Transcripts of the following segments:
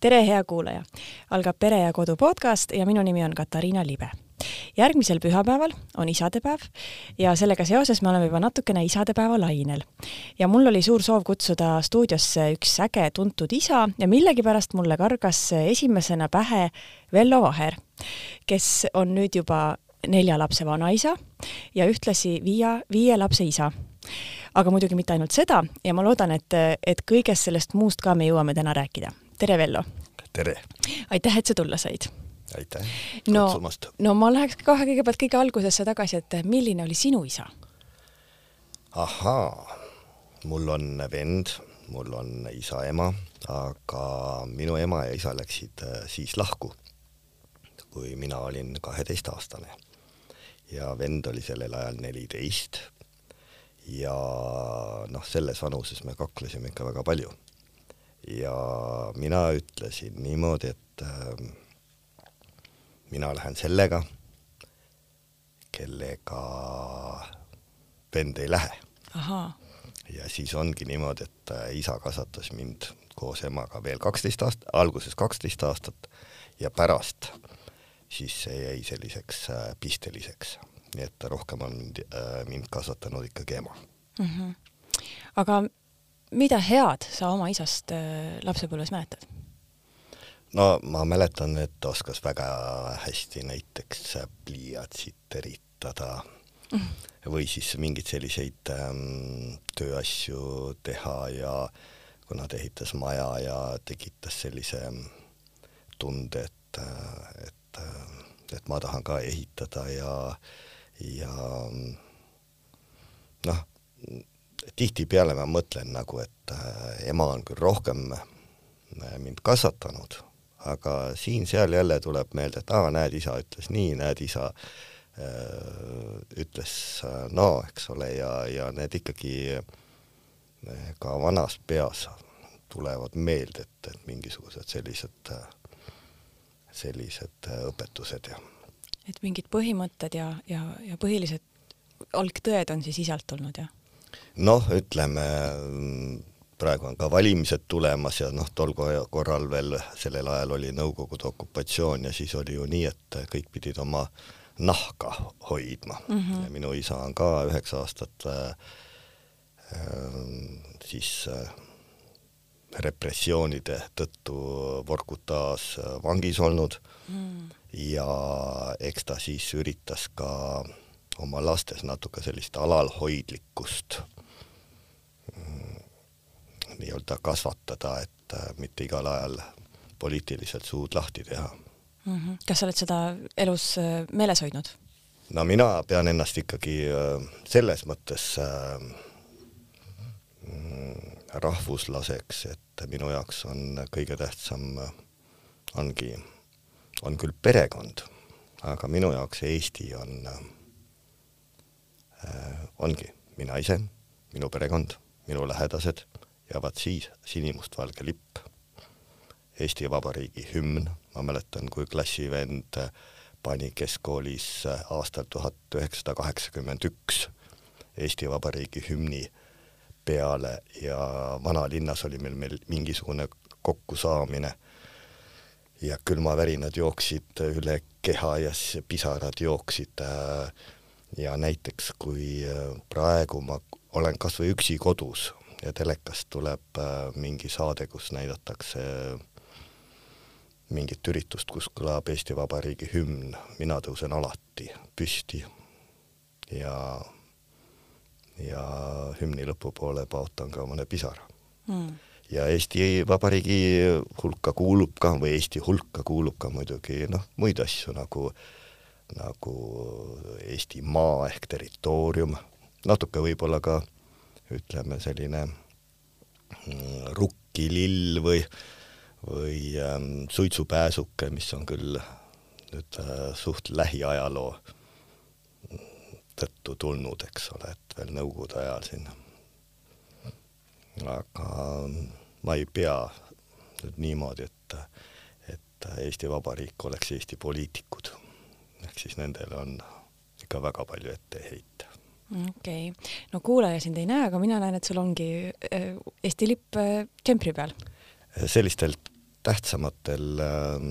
tere, hea kuulaja! algab Pere ja Kodu podcast ja minu nimi on Katariina Libe. järgmisel pühapäeval on isadepäev ja sellega seoses me oleme juba natukene isadepäeva lainel. ja mul oli suur soov kutsuda stuudiosse üks äge tuntud isa ja millegipärast mulle kargas esimesena pähe Vello Vaher, kes on nüüd juba nelja lapse vanaisa ja ühtlasi viia, viie lapse isa aga muidugi mitte ainult seda ja ma loodan, et, et kõigest sellest muust ka me jõuame täna rääkida. Tere, Vello! tere! aitäh, et sa tulla said! aitäh no, kutsumast! no ma läheks kohe kõigepealt kõige algusesse tagasi, et milline oli sinu isa? ahaa, mul on vend, mul on isa-ema, aga minu ema ja isa läksid äh, siis lahku, kui mina olin kaheteistaastane ja vend oli sellel ajal neliteist ja noh, selles vanuses me kaklesime ikka väga palju. Ja mina ütlesin niimoodi, et äh, mina lähen sellega, kellega vend ei lähe. ja siis ongi niimoodi, et äh, isa kasvatas mind koos emaga veel kaksteist aastat, alguses kaksteist aastat ja pärast siis see jäi selliseks äh, pisteliseks nii et rohkem on mind, äh, mind kasvatanud ikkagi ema mm. -hmm. aga mida head sa oma isast äh, lapsepõlves mäletad? no ma mäletan, et oskas väga hästi näiteks pliiatsit teritada mm -hmm. või siis mingeid selliseid ähm, tööasju teha ja kuna ta ehitas maja ja tekitas sellise tunde, et, äh, et, et ma tahan ka ehitada ja äh, ja noh, tihtipeale ma mõtlen nagu, et äh, ema on küll rohkem äh, mind kasvatanud, aga siin-seal jälle tuleb meelde, et aa, näed, isa ütles nii, näed, isa äh, ütles äh, no, eks ole, ja, ja need ikkagi ka vanas peas tulevad meelde, et, et mingisugused sellised, sellised õpetused ja et mingid põhimõtted ja, ja, ja põhilised algtõed on siis isalt tulnud, jah? Noh, ütleme praegu on ka valimised tulemas ja noh, tol korral veel sellel ajal oli Nõukogude okupatsioon ja siis oli ju nii, et kõik pidid oma nahka hoidma mm. -hmm. ja minu isa on ka üheksa aastat äh, äh, siis äh, repressioonide tõttu Vorkutas vangis olnud mm ja eks ta siis üritas ka oma lastes natuke sellist alalhoidlikkust mm, nii-öelda kasvatada, et äh, mitte igal ajal poliitiliselt suud lahti teha mm. -hmm. kas sa oled seda elus äh, meeles hoidnud? no mina pean ennast ikkagi äh, selles mõttes mm, rahvuslaseks, et minu jaoks on kõige tähtsam, ongi on küll perekond, aga minu jaoks Eesti on ongi mina ise, minu perekond, minu lähedased ja vaat siis sinimustvalge lipp, Eesti Vabariigi hümn, ma mäletan, kui klassivend pani keskkoolis aastal tuhat üheksasada kaheksakümmend üks Eesti Vabariigi hümni peale ja vanalinnas oli meil, meil mingisugune kokkusaamine. Ja külmavärinad jooksid üle keha ja siis pisarad jooksid äh, ja näiteks kui äh, praegu ma olen kas või üksi kodus ja telekast tuleb äh, mingi saade, kus näidatakse mingit üritust, kus kõlab Eesti Vabariigi hümn, mina tõusen alati püsti ja, ja hümni lõpupoole paotan ka mõne pisara. Mm ja Eesti Vabariigi hulka kuulub ka või Eesti hulka kuulub ka muidugi noh, muid asju nagu, nagu Eesti maa ehk territoorium, natuke võib-olla ka ütleme, selline mm, rukkilill või, või ähm, suitsupääsuke, mis on küll nüüd äh, suht lähiajaloo tõttu tulnud, eks ole, et veel Nõukogude ajal siin. aga ma ei pea nüüd niimoodi, et, et Eesti Vabariik oleks Eesti poliitikud. Ehk siis nendel on ikka väga palju ette heita. okei okay., no kuulaja sind ei näe, aga mina näen, et sul ongi äh, Eesti lipp äh, džempri peal. sellistel tähtsamatel äh,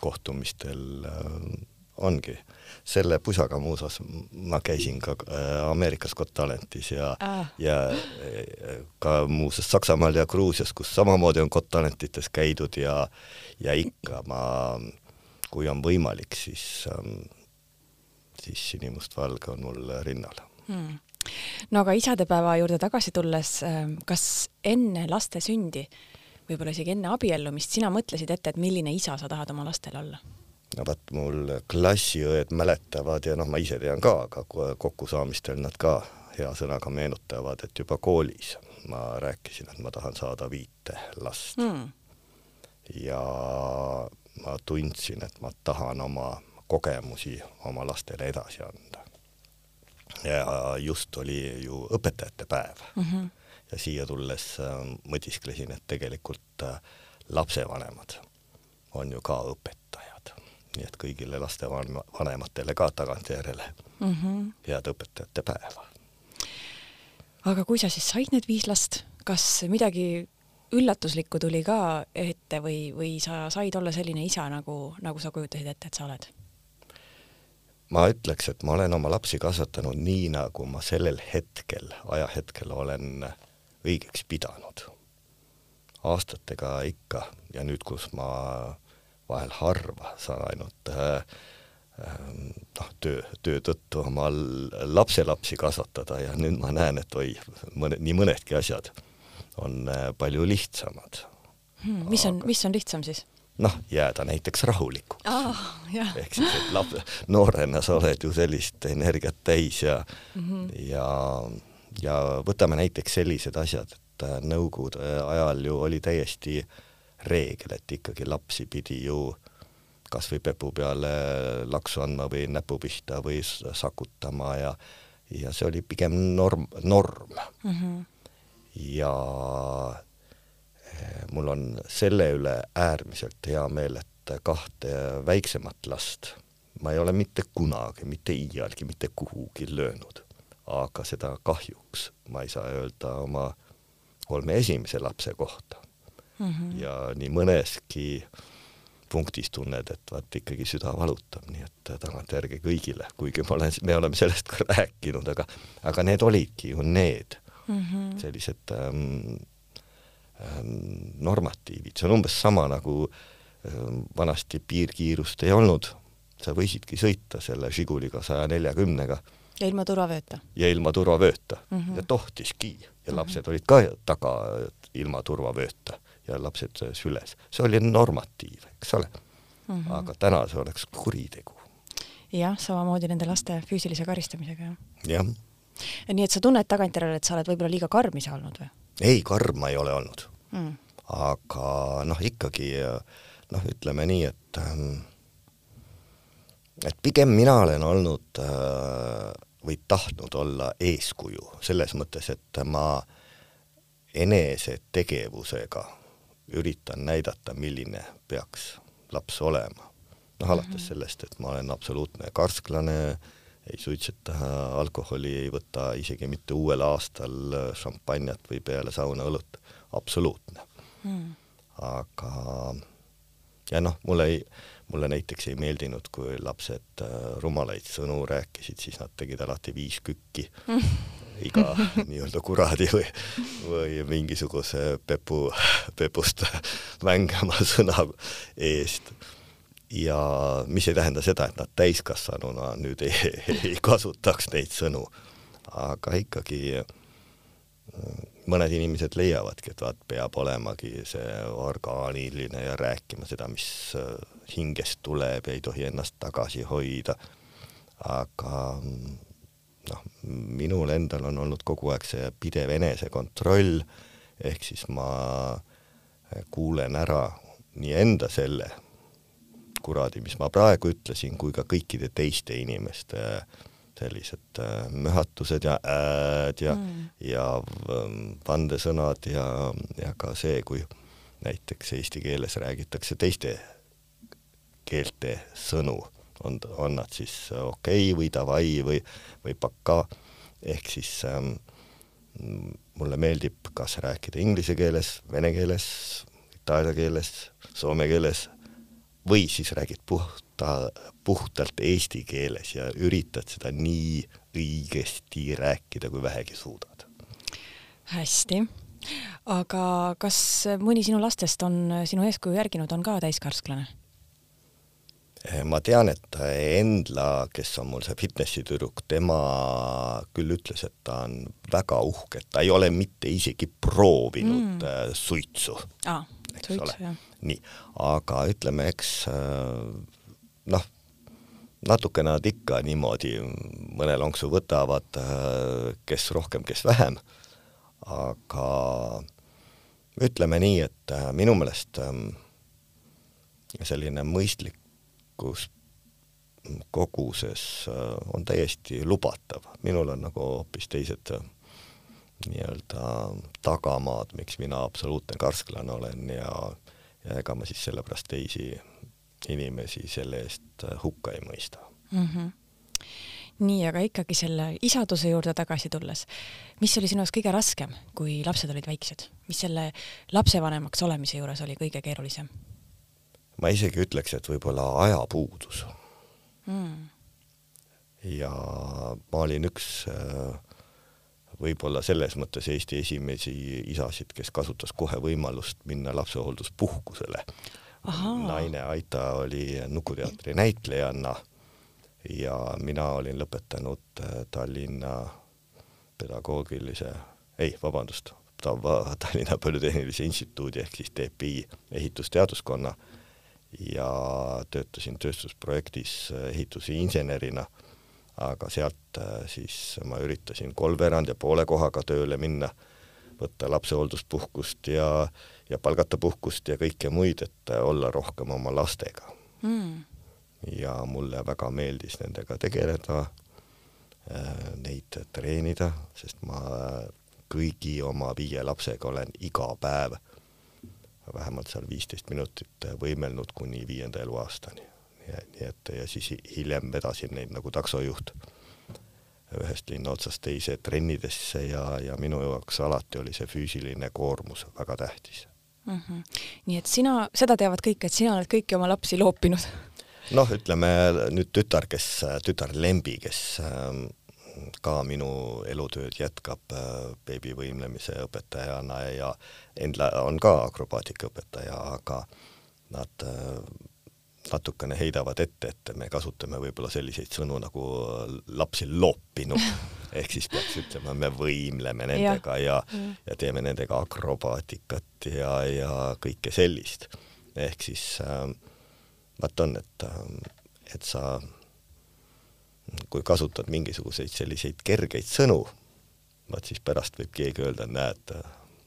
kohtumistel äh, ongi. selle pusaga muuseas ma käisin ka äh, Ameerikas Got Talentis ja ah., ja äh, ka muuseas Saksamaal ja Gruusias, kus samamoodi on Got Talentites käidud ja, ja ikka ma, kui on võimalik, siis, ähm, siis sinimustvalge on mul rinnal. Hmm. No aga isadepäeva juurde tagasi tulles, ähm, kas enne laste sündi, võib-olla isegi enne abiellumist, sina mõtlesid ette, et milline isa sa tahad oma lastele olla? no vot, mul klassiõed mäletavad ja noh, ma ise tean ka, aga kokkusaamistel nad ka hea sõnaga meenutavad, et juba koolis ma rääkisin, et ma tahan saada viite last. Mm.. ja ma tundsin, et ma tahan oma kogemusi oma lastele edasi anda. ja just oli ju õpetajate päev mm. -hmm. ja siia tulles äh, mõtisklesin, et tegelikult äh, lapsevanemad on ju ka õpetajad nii et kõigile lastevanematele ka tagantjärele mm -hmm. head õpetajate päeva. aga kui sa siis said need viis last, kas midagi üllatuslikku tuli ka ette või, või sa said olla selline isa, nagu, nagu sa kujutasid ette, et sa oled? ma ütleks, et ma olen oma lapsi kasvatanud nii, nagu ma sellel hetkel, ajahetkel olen õigeks pidanud. aastatega ikka ja nüüd, kus ma vahel harva saan ainult äh, ähm, noh, töö, töö tõttu oma lapselapsi kasvatada ja nüüd ma näen, et oi, mõne, nii mõnedki asjad on äh, palju lihtsamad hmm,. mis on, mis on lihtsam siis? noh, jääda näiteks rahulikuks ah,. ehk siis, et lap-, noorena sa oled ju sellist energiat täis ja mm, -hmm. ja, ja võtame näiteks sellised asjad, et äh, nõukogude ajal ju oli täiesti reegel, et ikkagi lapsi pidi ju kas või pepu peale laksu andma või näpu pihta või sakutama ja ja see oli pigem norm, norm mm. -hmm. Ja eh, mul on selle üle äärmiselt hea meel, et kahte väiksemat last ma ei ole mitte kunagi, mitte iialgi, mitte kuhugi löönud. aga seda kahjuks ma ei saa öelda oma kolme esimese lapse kohta mm -hmm. ja nii mõneski punktis tunned, et vaat ikkagi süda valutab, nii et tagantjärgi kõigile, kuigi ma olen, me oleme sellest ka rääkinud, aga, aga need olidki ju need mm -hmm. sellised ähm, ähm, normatiivid, see on umbes sama nagu ähm, vanasti piirkiirust ei olnud, sa võisidki sõita selle Žiguliga saja neljakümnega. ja ilma turvavööta? ja ilma turvavööta mm -hmm. ja tohtiski ja lapsed mm -hmm. olid ka taga ilma turvavööta ja lapsed süles. see oli normatiiv, eks ole mm. -hmm. aga täna see oleks kuritegu. jah, samamoodi nende laste füüsilise karistamisega, jah? jah. Nii et sa tunned tagantjärele, et sa oled võib-olla liiga karm isa olnud või? ei, karm ma ei ole olnud mm.. aga noh, ikkagi noh, ütleme nii, et ähm, et pigem mina olen olnud äh, või tahtnud olla eeskuju selles mõttes, et ma enesetegevusega üritan näidata, milline peaks laps olema. noh, alates -hmm. sellest, et ma olen absoluutne karsklane, ei suitseta alkoholi, ei võta isegi mitte uuel aastal šampanjat või peale sauna õlut, absoluutne. Mm.. aga ja noh, mulle ei, mulle näiteks ei meeldinud, kui lapsed äh, rumalaid sõnu rääkisid, siis nad tegid alati viis kükki. Mm iga nii-öelda kuradi või, või mingisuguse pepu, pepust mängama sõna eest. Ja mis ei tähenda seda, et nad täiskasvanuna nüüd ei, ei kasutaks neid sõnu, aga ikkagi mõned inimesed leiavadki, et vaat peab olemagi see orgaaniline ja rääkima seda, mis hingest tuleb ja ei tohi ennast tagasi hoida. aga noh, minul endal on olnud kogu aeg see pidev enesekontroll, ehk siis ma kuulen ära nii enda selle kuradi, mis ma praegu ütlesin, kui ka kõikide teiste inimeste sellised äh, möhatused ja ääd ja mm., ja vandesõnad ja, ja ka see, kui näiteks eesti keeles räägitakse teiste keelte sõnu on, on nad siis okei okay või davai või, või paka, ehk siis ähm, mulle meeldib kas rääkida inglise keeles, vene keeles, itaalia keeles, soome keeles või siis räägid puhta, puhtalt eesti keeles ja üritad seda nii õigesti rääkida, kui vähegi suudad. hästi, aga kas mõni sinu lastest on sinu eeskuju järginud, on ka täiskarsklane? Ma tean, et Endla, kes on mul see fitnessi tüdruk, tema küll ütles, et ta on väga uhke, et ta ei ole mitte isegi proovinud mm. Suitsu ah,. suitsu, jah. Nii, aga ütleme, eks eh, noh, natukene nad ikka niimoodi mõne lonksu võtavad, kes rohkem, kes vähem, aga ütleme nii, et minu meelest selline mõistlik kus koguses äh, on täiesti lubatav, minul on nagu hoopis teised äh, nii-öelda tagamaad, miks mina absoluutne karsklane olen ja, ja ega ma siis sellepärast teisi inimesi selle eest äh, hukka ei mõista mm. -hmm nii, aga ikkagi selle isaduse juurde tagasi tulles, mis oli sinu jaoks kõige raskem, kui lapsed olid väiksed, mis selle lapsevanemaks olemise juures oli kõige keerulisem? ma isegi ütleks, et võib-olla ajapuudus mm.. ja ma olin üks äh, võib-olla selles mõttes Eesti esimesi isasid, kes kasutas kohe võimalust minna lapsehoolduspuhkusele. naine Aita oli Nukuteatri näitlejanna ja mina olin lõpetanud äh, Tallinna pedagoogilise, ei, vabandust, Tallinna Polütehnilise Instituudi ehk siis TPI ehitusteaduskonna ja töötasin tööstusprojektis äh, ehitusinsenerina, aga sealt äh, siis ma üritasin kolmveerand ja poole kohaga tööle minna, võtta lapsehoolduspuhkust ja, ja palgata puhkust ja kõike muid, et äh, olla rohkem oma lastega mm.. ja mulle väga meeldis nendega tegeleda, neid treenida, sest ma kõigi oma viie lapsega olen iga päev vähemalt seal viisteist minutit võimelnud kuni viienda eluaastani. Nii et ja siis hiljem vedasin neid nagu taksojuht ühest linna otsast teise trennidesse ja, ja minu jaoks alati oli see füüsiline koormus väga tähtis mm. -hmm. nii et sina, seda teavad kõik, et sina oled kõiki oma lapsi loopinud? noh, ütleme nüüd tütar, kes, tütar Lembi, kes ähm, ka minu elutööd jätkab äh, beebivõimlemise õpetajana ja Endla on ka akrobaatikaõpetaja, aga nad äh, natukene heidavad ette, et me kasutame võib-olla selliseid sõnu nagu lapsi loopinud, ehk siis peaks ütlema, me võimleme nendega ja, ja, ja teeme nendega akrobaatikat ja, ja kõike sellist. ehk siis äh, vaat on, et, et sa kui kasutad mingisuguseid selliseid kergeid sõnu, vaat siis pärast võib keegi öelda, näed,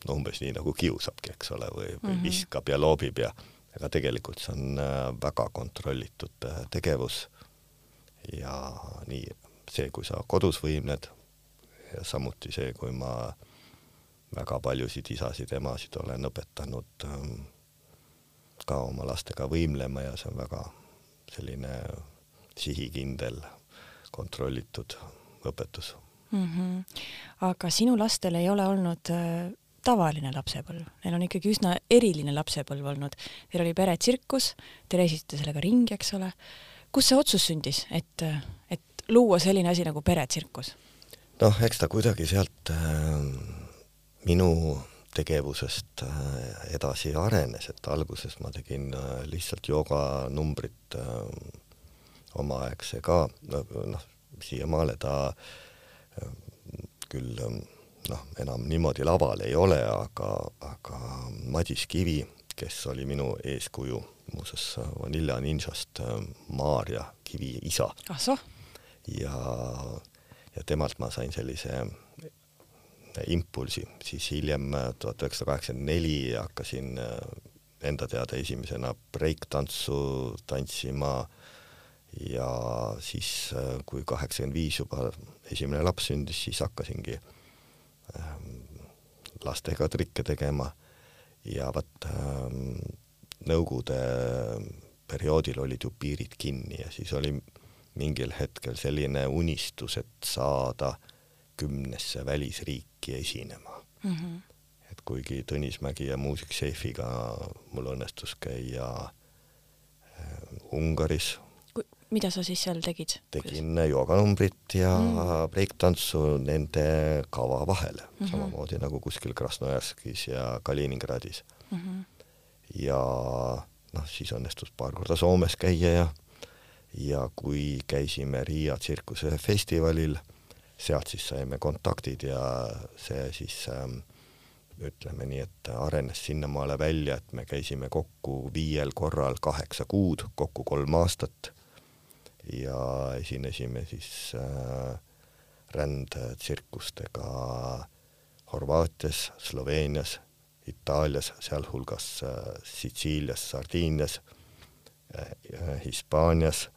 no umbes nii nagu kiusabki, eks ole, või, või mm -hmm. viskab ja loobib ja aga tegelikult see on äh, väga kontrollitud äh, tegevus ja nii see, kui sa kodus võimled ja samuti see, kui ma väga paljusid isasid, emasid olen õpetanud ähm, ka oma lastega võimlema ja see on väga selline sihikindel kontrollitud õpetus mm. -hmm. aga sinu lastel ei ole olnud äh, tavaline lapsepõlv, neil on ikkagi üsna eriline lapsepõlv olnud. Teil oli peretsirkus, te reisisite sellega ringi, eks ole. kus see otsus sündis, et, et luua selline asi nagu peretsirkus? noh, eks ta kuidagi sealt äh, minu tegevusest äh, edasi arenes, et alguses ma tegin äh, lihtsalt jooganumbrit äh, omaaegse ka, noh, siiamaale ta äh, küll ähm, noh, enam niimoodi laval ei ole, aga, aga Madis Kivi, kes oli minu eeskuju, muuseas Vanilla Ninjast äh, Maarja Kivi isa. ah soh! ja, ja temalt ma sain sellise äh, impulsi, siis hiljem tuhat üheksasada kaheksakümmend neli hakkasin enda teada esimesena breiktantsu tantsima äh, ja siis, äh, kui kaheksakümmend viis juba esimene laps sündis, siis hakkasingi ähm, lastega trikke tegema ja vot ähm, Nõukogude perioodil olid ju piirid kinni ja siis oli mingil hetkel selline unistus, et saada kümnesse välisriiki esinema mm. -hmm. et kuigi Tõnis Mägi ja Muusik Seifiga mul õnnestus käia äh, Ungaris mida sa siis seal tegid? tegin jooganumbrit ja mm. breiktantsu nende kava vahel mm, -hmm. samamoodi nagu kuskil Krasnojarskis ja Kaliningradis mm. -hmm. ja noh, siis õnnestus paar korda Soomes käia ja ja kui käisime Riia tsirkusefestivalil, sealt siis saime kontaktid ja see siis ähm, ütleme nii, et arenes sinnamaale välja, et me käisime kokku viiel korral kaheksa kuud, kokku kolm aastat ja esinesime siis äh, rändtsirkustega Horvaatias, Sloveenias, Itaalias, sealhulgas äh, Sitsiilias, Sardiinias äh,, Hispaanias,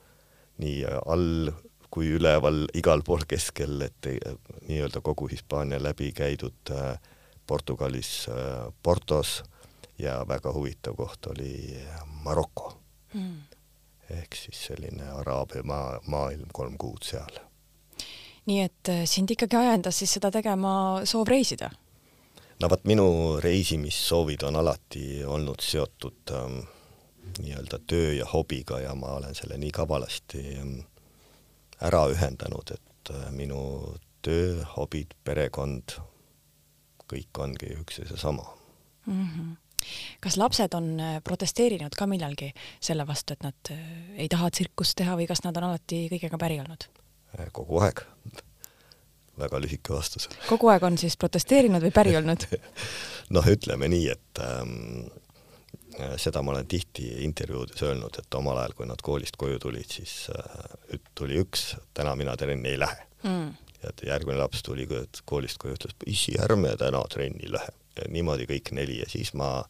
nii all kui üleval, igal pool keskel, et äh, nii-öelda kogu Hispaania läbi käidud äh, Portugalis äh, Portos ja väga huvitav koht oli Maroko mm ehk siis selline Araabia maa, maailm kolm kuud seal. nii et äh, sind ikkagi ajendas siis seda tegema soov reisida? no vot, minu reisimissoovid on alati olnud seotud ähm, nii-öelda töö ja hobiga ja ma olen selle nii kavalasti ähm, ära ühendanud, et äh, minu töö, hobid, perekond, kõik ongi üks ja seesama mm. -hmm kas lapsed on äh, protesteerinud ka millalgi selle vastu, et nad äh, ei taha tsirkust teha või kas nad on alati kõigega päri olnud? Äh, kogu aeg. väga lühike vastus. kogu aeg on siis protesteerinud või päri olnud noh, ütleme nii, et ähm, seda ma olen tihti intervjuudes öelnud, et omal ajal, kui nad koolist koju tulid, siis äh, tuli üks, täna mina trenni ei lähe mm. ja järgmine laps tuli koolist koju, ütles, issi, ärme täna trenni lähe niimoodi kõik neli ja siis ma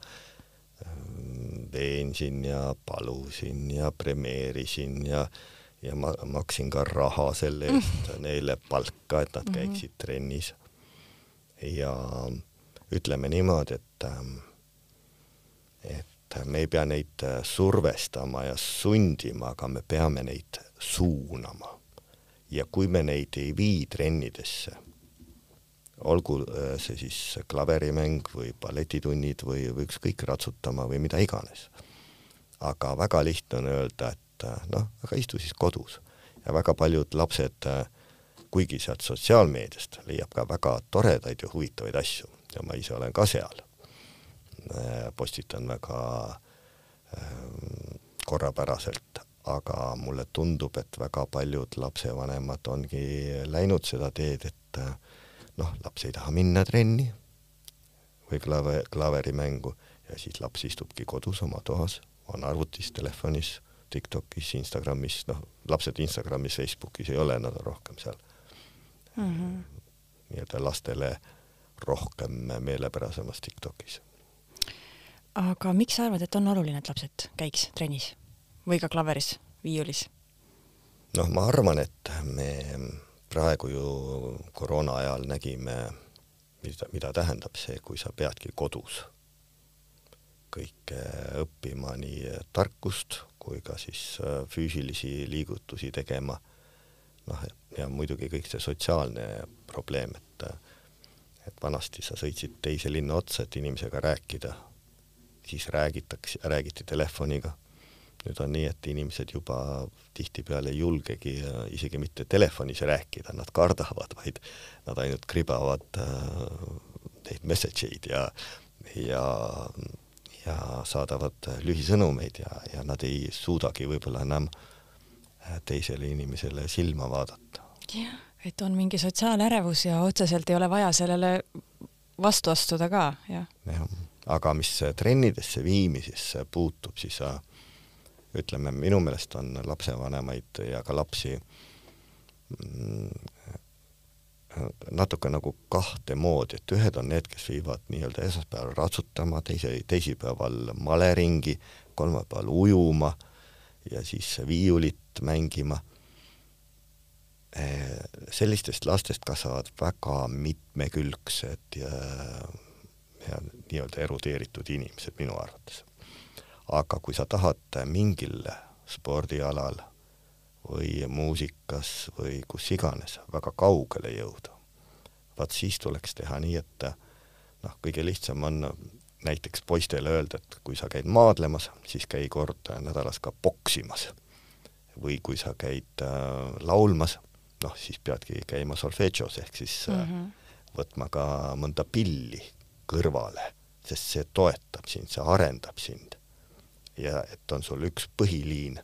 ähm, veensin ja palusin ja premeerisin ja ja ma maksin ka raha selle eest mm. neile palka, et nad mhm. käiksid mm trennis. ja ütleme niimoodi, et ähm, et me ei pea neid survestama ja sundima, aga me peame neid suunama. ja kui me neid ei vii trennidesse olgu äh, see siis klaverimäng või balletitunnid või, või ükskõik, ratsutama või mida iganes. aga väga lihtne on öelda, et äh, noh, aga istu siis kodus. ja väga paljud lapsed, äh, kuigi sealt sotsiaalmeediast leiab ka väga toredaid ja huvitavaid asju ja ma ise olen ka seal, postitan väga korrapäraselt, aga mulle tundub, et väga paljud lapsevanemad ongi läinud seda teed, et noh, laps ei taha minna trenni või klave, klaverimängu ja siis laps istubki kodus oma toas, on arvutis, telefonis, Tiktokis, Instagramis, noh, lapsed Instagramis, Facebookis ei ole, nad on rohkem seal mm -hmm. nii-öelda lastele rohkem meelepärasemas Tiktokis. aga miks sa arvad, et on oluline, et lapsed käiks trennis või ka klaveris, viiulis? noh, ma arvan, et me praegu ju koroona ajal nägime, mida, mida tähendab see, kui sa peadki kodus kõike õppima, nii tarkust kui ka siis äh, füüsilisi liigutusi tegema. noh, ja muidugi kõik see sotsiaalne probleem, et et vanasti sa sõitsid teise linna otsa, et inimesega rääkida, siis räägitakse, räägiti telefoniga nüüd on nii, et inimesed juba tihtipeale ei julgegi isegi mitte telefonis rääkida, nad kardavad, vaid nad ainult kribavad äh, neid message eid ja, ja, ja saadavad lühisõnumeid ja, ja nad ei suudagi võib-olla enam äh, teisele inimesele silma vaadata. jah, et on mingi sotsiaalärevus ja otseselt ei ole vaja sellele vastu astuda ka, jah. jah, aga mis trennidesse viimisesse puutub, siis äh, ütleme, minu meelest on lapsevanemaid ja ka lapsi mm, natuke nagu kahte moodi, et ühed on need, kes viivad nii-öelda esmaspäeval ratsutama, teise, teisipäeval maleringi, kolmapäeval ujuma ja siis viiulit mängima. sellistest lastest kasvavad väga mitmekülgsed ja, ja nii-öelda erudeeritud inimesed minu arvates aga kui sa tahad mingil spordialal või muusikas või kus iganes väga kaugele jõuda, vaat siis tuleks teha nii, et noh, kõige lihtsam on näiteks poistele öelda, et kui sa käid maadlemas, siis käi kord nädalas ka poksimas. või kui sa käid äh, laulmas, noh, siis peadki käima solfedžos ehk siis mm -hmm. võtma ka mõnda pilli kõrvale, sest see toetab sind, see arendab sind. Ja et on sul üks põhiliin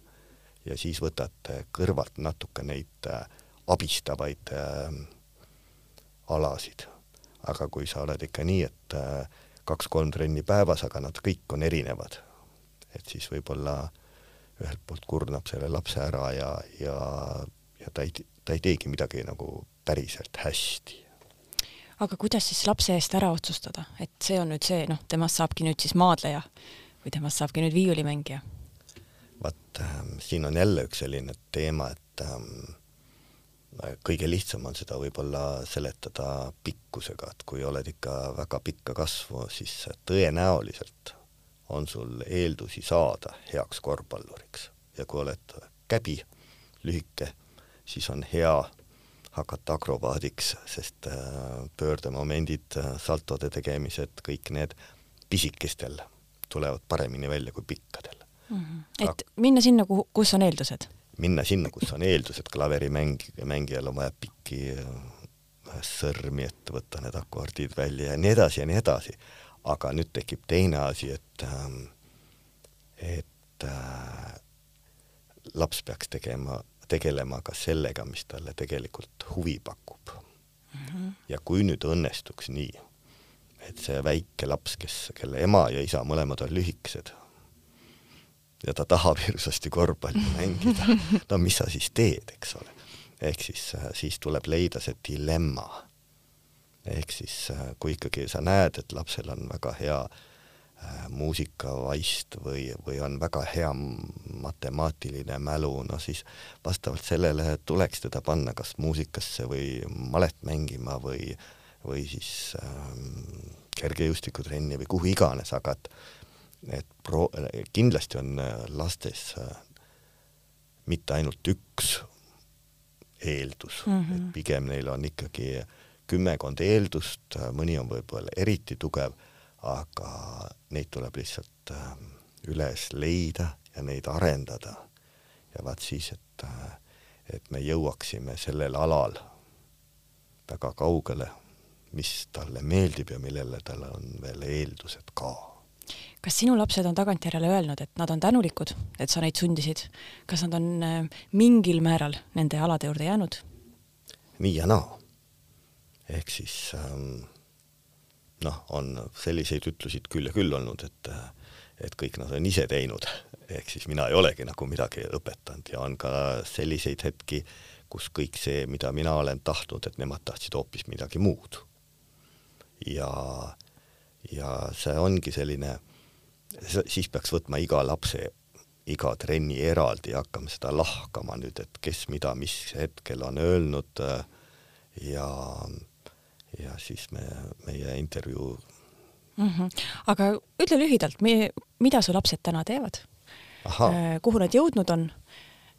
ja siis võtad kõrvalt natuke neid äh, abistavaid äh, alasid. aga kui sa oled ikka nii, et äh, kaks-kolm trenni päevas, aga nad kõik on erinevad, et siis võib-olla ühelt poolt kurnab selle lapse ära ja, ja, ja ta ei, ta ei teegi midagi nagu päriselt hästi. aga kuidas siis lapse eest ära otsustada, et see on nüüd see, noh, temast saabki nüüd siis maadleja või temast saabki nüüd viiulimängija? vaat ähm, siin on jälle üks selline teema, et ähm, kõige lihtsam on seda võib-olla seletada pikkusega, et kui oled ikka väga pikka kasvu, siis tõenäoliselt on sul eeldusi saada heaks korvpalluriks ja kui oled käbi, lühike, siis on hea hakata akrobaadiks, sest äh, pöördemomendid, saltode tegemised, kõik need pisikestel tulevad paremini välja kui pikkadel mm. -hmm. et minna sinna, kuhu, kus on eeldused minna sinna, kus on eeldused, klaverimäng, mängijal on vaja pikki sõrmi, et võtta need akordid välja ja nii edasi ja nii edasi. aga nüüd tekib teine asi, et, ähm, et äh, laps peaks tegema, tegelema ka sellega, mis talle tegelikult huvi pakub mm. -hmm. ja kui nüüd õnnestuks nii, et see väike laps, kes, kelle ema ja isa mõlemad on lühikesed, ja ta tahab hirmsasti korvpalli mängida, no mis sa siis teed, eks ole. ehk siis, äh, siis tuleb leida see dilemma. ehk siis äh, kui ikkagi sa näed, et lapsel on väga hea äh, muusikavaist või, või on väga hea matemaatiline mälu, no siis vastavalt sellele tuleks teda panna kas muusikasse või malet mängima või, või siis ähm, kergejõustikutrenni või kuhu iganes, aga et et pro-, kindlasti on äh, lastes äh, mitte ainult üks eeldus mm, -hmm. et pigem neil on ikkagi kümmekond eeldust, äh, mõni on võib-olla eriti tugev, aga neid tuleb lihtsalt üles leida ja neid arendada. ja vaat siis, et, et me jõuaksime sellel alal väga kaugele, mis talle meeldib ja millele tal on veel eeldused ka kas sinu lapsed on tagantjärele öelnud, et nad on tänulikud, et sa neid sundisid? kas nad on äh, mingil määral nende alade juurde jäänud? nii ja naa. ehk siis ähm, noh, on selliseid ütlusid küll ja küll olnud, et et kõik nad on ise teinud, ehk siis mina ei olegi nagu midagi õpetanud ja on ka selliseid hetki, kus kõik see, mida mina olen tahtnud, et nemad tahtsid hoopis midagi muud. Ja, ja see ongi selline siis peaks võtma iga lapse, iga trenni eraldi ja hakkama seda lahkama nüüd, et kes mida, mis hetkel on öelnud äh, ja, ja siis me, meie intervjuu mm. -hmm. aga ütle lühidalt, mida su lapsed täna teevad? Äh, kuhu nad jõudnud on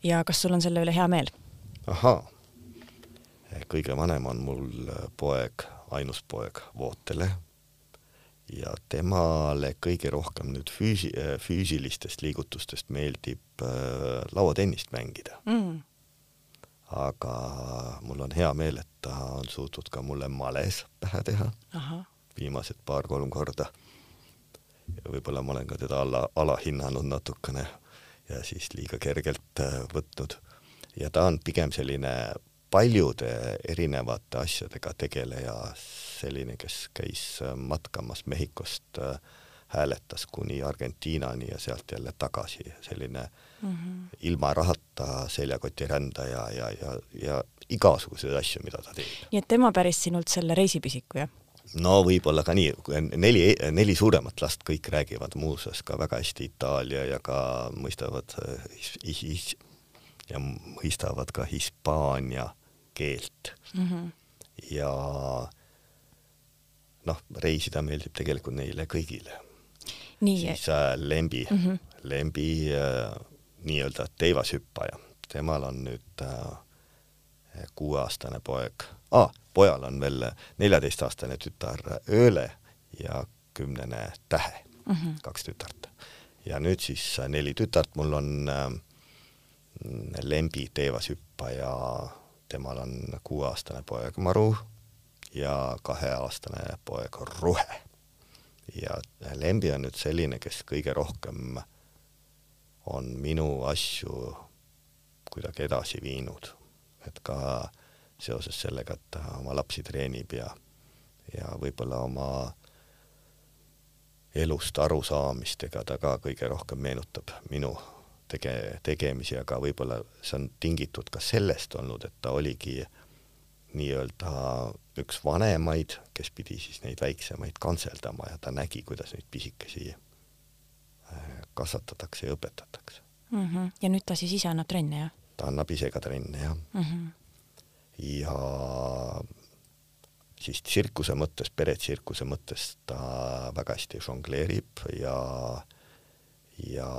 ja kas sul on selle üle hea meel? ahaa, kõige vanem on mul poeg, ainus poeg Vootele ja temale kõige rohkem nüüd füüsi-, füüsilistest liigutustest meeldib äh, lauatennist mängida mm.. aga mul on hea meel, et ta on suutnud ka mulle males pähe teha Aha. viimased paar-kolm korda. võib-olla ma olen ka teda alla, alahinnanud natukene ja siis liiga kergelt äh, võtnud. ja ta on pigem selline paljude erinevate asjadega tegeleja selline, kes käis äh, matkamas Mehhikost, äh, hääletas kuni Argentiinani ja sealt jälle tagasi, selline mm -hmm. ilma rahata seljakotirändaja ja, ja, ja igasuguseid asju, mida ta teeb. nii et tema päris sinult selle reisipisiku, jah? no võib-olla ka nii, neli, neli suuremat last kõik räägivad muuseas ka väga hästi itaalia ja ka mõistavad his, äh, his, ja mõistavad ka hispaania keelt mm. -hmm. ja noh, reisida meeldib tegelikult neile kõigile. siis äh, Lembi mm, -hmm. Lembi äh, nii-öelda teivashüppaja, temal on nüüd äh, kuueaastane poeg ah,, pojal on veel neljateistaastane tütar Ööle ja kümnene Tähe mm, -hmm. kaks tütart. ja nüüd siis neli tütart, mul on äh, Lembi teevashüppaja, temal on kuueaastane poeg Maru ja kaheaastane poeg Ruhe. ja Lembi on nüüd selline, kes kõige rohkem on minu asju kuidagi edasi viinud, et ka seoses sellega, et ta oma lapsi treenib ja, ja võib-olla oma elust arusaamistega ta ka kõige rohkem meenutab minu tege-, tegemisi, aga võib-olla see on tingitud ka sellest olnud, et ta oligi nii-öelda üks vanemaid, kes pidi siis neid väiksemaid kantseldama ja ta nägi, kuidas neid pisikesi äh, kasvatatakse ja õpetatakse mm. -hmm. ja nüüd ta siis ise annab trenne, jah? ta annab ise ka trenne, jah mm. -hmm. ja siis tsirkuse mõttes, peretsirkuse mõttes ta väga hästi žongleerib ja, ja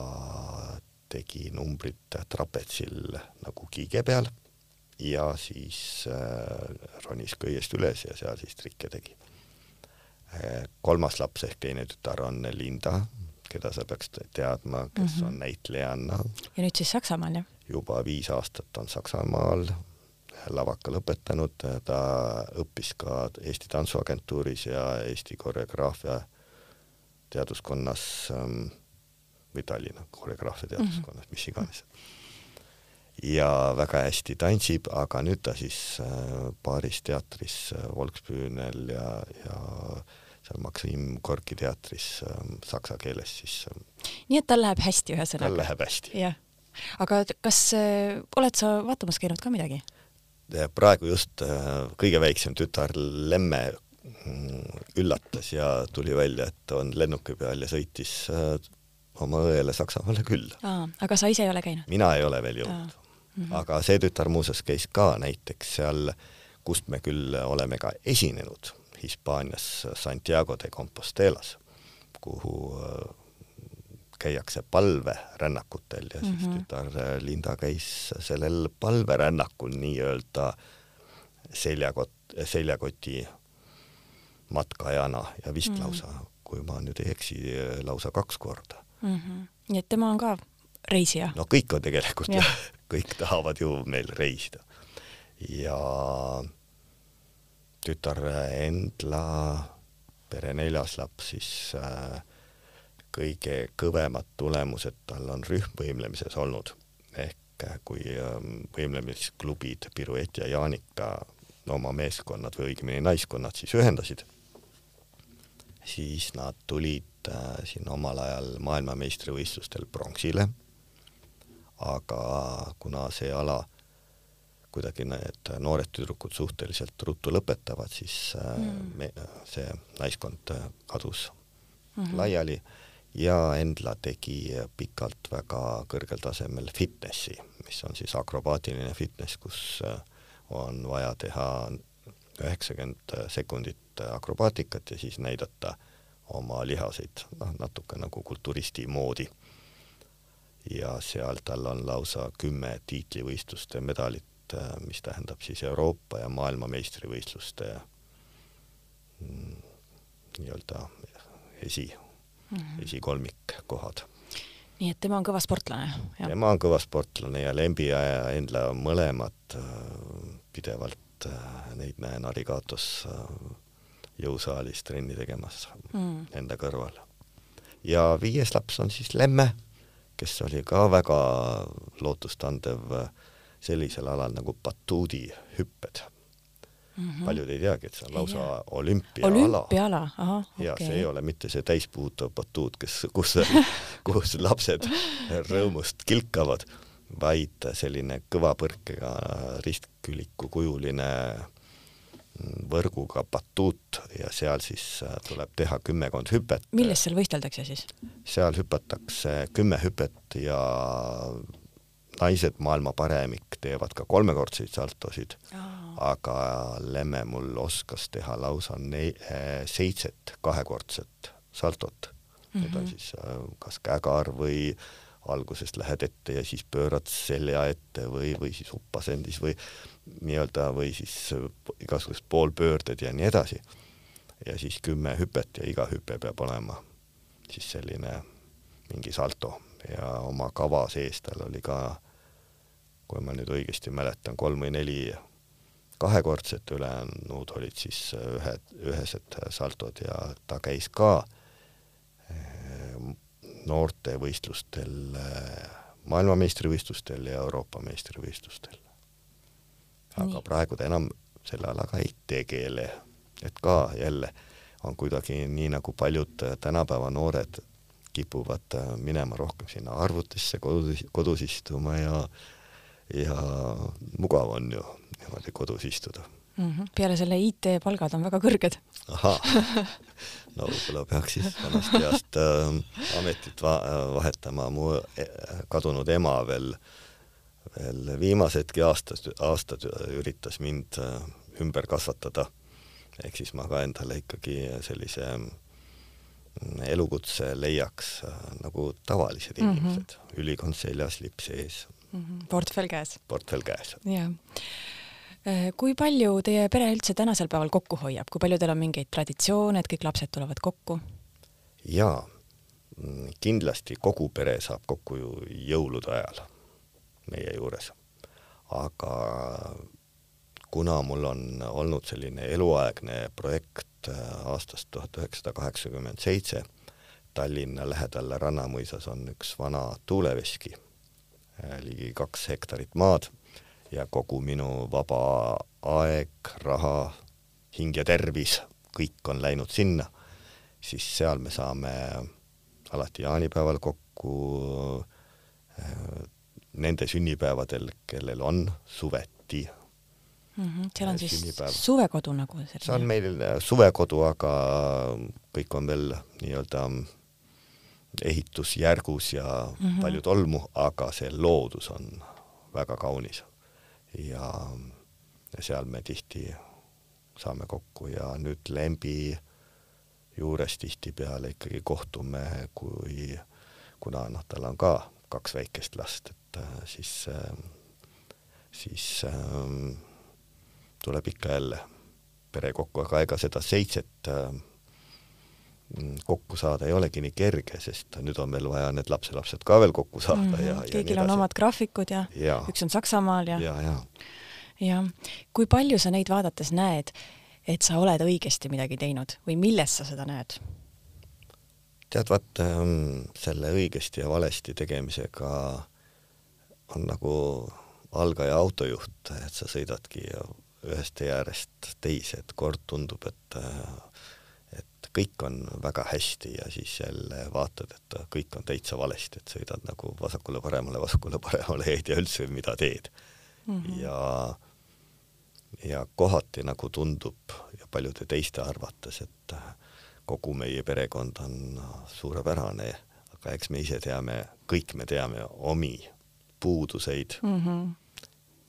tegi numbrit trapetsil nagu kiige peal ja siis äh, ronis köiest üles ja seal siis trikke tegi äh,. kolmas laps ehk teine tütar on Linda, keda sa peaks teadma, kes mm -hmm. on näitlejanna. ja nüüd siis Saksamaal, jah? juba viis aastat on Saksamaal lavaka lõpetanud, ta õppis ka Eesti Tantsuagentuuris ja Eesti koreograafia teaduskonnas ähm, või Tallinna koreograafia teaduskonnas mm, -hmm. mis iganes. ja väga hästi tantsib, aga nüüd ta siis äh, paaris teatris äh, Volksbühnel ja, ja seal Maksim Gorki teatris äh, saksa keeles siis äh,. nii et tal läheb hästi ühesõnaga? tal läheb hästi. jah. aga kas äh, oled sa vaatamas käinud ka midagi? praegu just äh, kõige väiksem tütar Lemme mm, üllatas ja tuli välja, et on lennuki peal ja sõitis äh, oma õele Saksamaale külla. aga sa ise ei ole käinud? mina ei ole veel jõudnud. Mm -hmm. aga see tütar muuseas käis ka näiteks seal, kust me küll oleme ka esinenud, Hispaanias Santiago de Compostelas, kuhu äh, käiakse palverännakutel ja siis mm -hmm. tütar Linda käis sellel palverännakul nii-öelda seljakott, seljakoti matkajana ja vist mm -hmm. lausa, kui ma nüüd ei eksi, lausa kaks korda mm. -hmm. nii et tema on ka reisija? no kõik on tegelikult jah ja., kõik tahavad ju meil reisida. ja tütar Endla, pere neljas laps, siis äh, kõige kõvemad tulemused tal on rühmvõimlemises olnud. ehk äh, kui ähm, võimlemisklubid Piruett ja Jaanika oma meeskonnad või õigemini naiskonnad siis ühendasid, siis nad tulid äh, siin omal ajal maailmameistrivõistlustel pronksile, aga kuna see ala kuidagi need noored tüdrukud suhteliselt ruttu lõpetavad, siis äh, mm. me, see naiskond kadus mm -hmm. laiali ja Endla tegi pikalt väga kõrgel tasemel fitnessi, mis on siis akrobaatiline fitness, kus on vaja teha üheksakümmend sekundit akrobaatikat ja siis näidata oma lihaseid, noh, natuke nagu kulturisti moodi. ja seal tal on lausa kümme tiitlivõistluste medalit, mis tähendab siis Euroopa ja maailmameistrivõistluste mm, nii-öelda esi, mm -hmm. esikolmikkohad. nii et tema on kõva sportlane? tema on kõva sportlane ja Lembi ja Endla mõlemad äh, pidevalt äh, neid näen Arigatos äh, jõusaalis trenni tegemas mm. enda kõrval. ja viies laps on siis Lemme, kes oli ka väga lootustandev sellisel alal nagu batuudihüpped mm. -hmm. paljud ei teagi, et see on lausa olümpiaala. olümpiaala, ahah, okei okay.. ja see ei ole mitte see täispuutuv batuut, kes, kus, kus lapsed rõõmust kilkavad, vaid selline kõva põrkega ristküliku kujuline võrguga batuut ja seal siis äh, tuleb teha kümmekond hüpet. millest seal võisteldakse siis? seal hüpatakse kümme hüpet ja naised maailma paremik teevad ka kolmekordseid saltosid oh., aga Lemme mul oskas teha lausa ne-, eh, seitset kahekordset saltot mm. -hmm. Need on mhm. siis äh, kas kägar või algusest lähed ette ja siis pöörad selja ette või, või siis uppasendis või nii-öelda või siis igasugused poolpöörded ja nii edasi. ja siis kümme hüpet ja iga hüpe peab olema siis selline mingi salto ja oma kava sees tal oli ka, kui ma nüüd õigesti mäletan, kolm või neli kahekordset, ülejäänud olid siis ühed, ühesed saltod ja ta käis ka eh, noortevõistlustel, eh, maailmameistrivõistlustel ja Euroopa meistrivõistlustel. Aga nii. praegu ta enam selle alaga ei tegele, et ka jälle on kuidagi nii, nagu paljud tänapäeva noored kipuvad minema rohkem sinna arvutisse kodus, kodus istuma ja ja mugav on ju niimoodi kodus istuda mm. -hmm. peale selle IT-palgad on väga kõrged. ahah, no võib-olla peaks siis vanast heast äh, ametit va vahetama, mu e, kadunud ema veel, veel viimasedki aastad, aastad üritas mind äh, ümber kasvatada. ehk siis ma ka endale ikkagi sellise mm, elukutse leiaks äh, nagu tavalised mm -hmm. inimesed, ülikond seljas, lips ees mm. -hmm. portfell käes. portfell käes. jah äh, kui palju teie pere üldse tänasel päeval kokku hoiab, kui palju teil on mingeid traditsioone, et kõik lapsed tulevad kokku? jaa, mm, kindlasti kogu pere saab kokku ju jõulude ajal meie juures. aga kuna mul on olnud selline eluaegne projekt äh, aastast tuhat üheksasada kaheksakümmend seitse, Tallinna lähedal Rannamõisas on üks vana tuuleveski, äh, ligi kaks hektarit maad ja kogu minu vaba aeg, raha, hing ja tervis, kõik on läinud sinna, siis seal me saame alati jaanipäeval kokku äh, nende sünnipäevadel, kellel on suveti mm. -hmm. seal on siis suvekodu nagu selline? see on meil äh, suvekodu, aga kõik on veel nii-öelda ehitusjärgus ja mm -hmm. palju tolmu, aga see loodus on väga kaunis. ja, seal me tihti saame kokku ja nüüd Lembi juures tihtipeale ikkagi kohtume, kui, kuna noh, tal on ka kaks väikest last, et siis, äh, siis ähm, tuleb ikka jälle pere kokku, aga ega seda seitset äh, kokku saada ei olegi nii kerge, sest nüüd on meil vaja need lapselapsed ka veel kokku saada mm -hmm. ja, ja kõigil on omad graafikud ja, ja üks on Saksamaal ja ja, ja. ja kui palju sa neid vaadates näed, et sa oled õigesti midagi teinud või milles sa seda näed? tead, vaat ähm, selle õigesti ja valesti tegemisega on nagu algaja autojuht, et sa sõidadki ühest tee äärest teise, et kord tundub, et et kõik on väga hästi ja siis jälle vaatad, et kõik on täitsa valesti, et sõidad nagu vasakule-paremale, vasakule-paremale ei tea üldse, mida teed mm. -hmm. ja ja kohati nagu tundub ja paljude teiste arvates, et kogu meie perekond on suurepärane, aga eks me ise teame, kõik me teame omi puuduseid mm. -hmm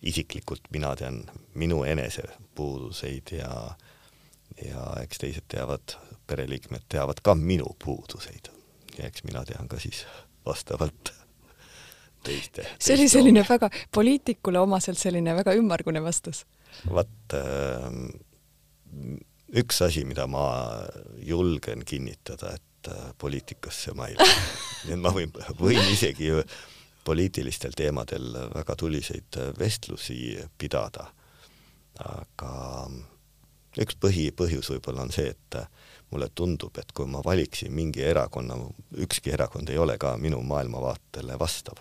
isiklikult mina tean minu enese puuduseid ja, ja eks teised teavad, pereliikmed teavad ka minu puuduseid. ja eks mina tean ka siis vastavalt teiste. see oli selline omi. väga poliitikule omaselt selline väga ümmargune vastus. vot äh, üks asi, mida ma julgen kinnitada, et äh, poliitikasse ma ei lähe. nii et ma võin, võin isegi poliitilistel teemadel väga tuliseid vestlusi pidada. aga üks põhipõhjus võib-olla on see, et mulle tundub, et kui ma valiksin mingi erakonna, ükski erakond ei ole ka minu maailmavaatele vastav,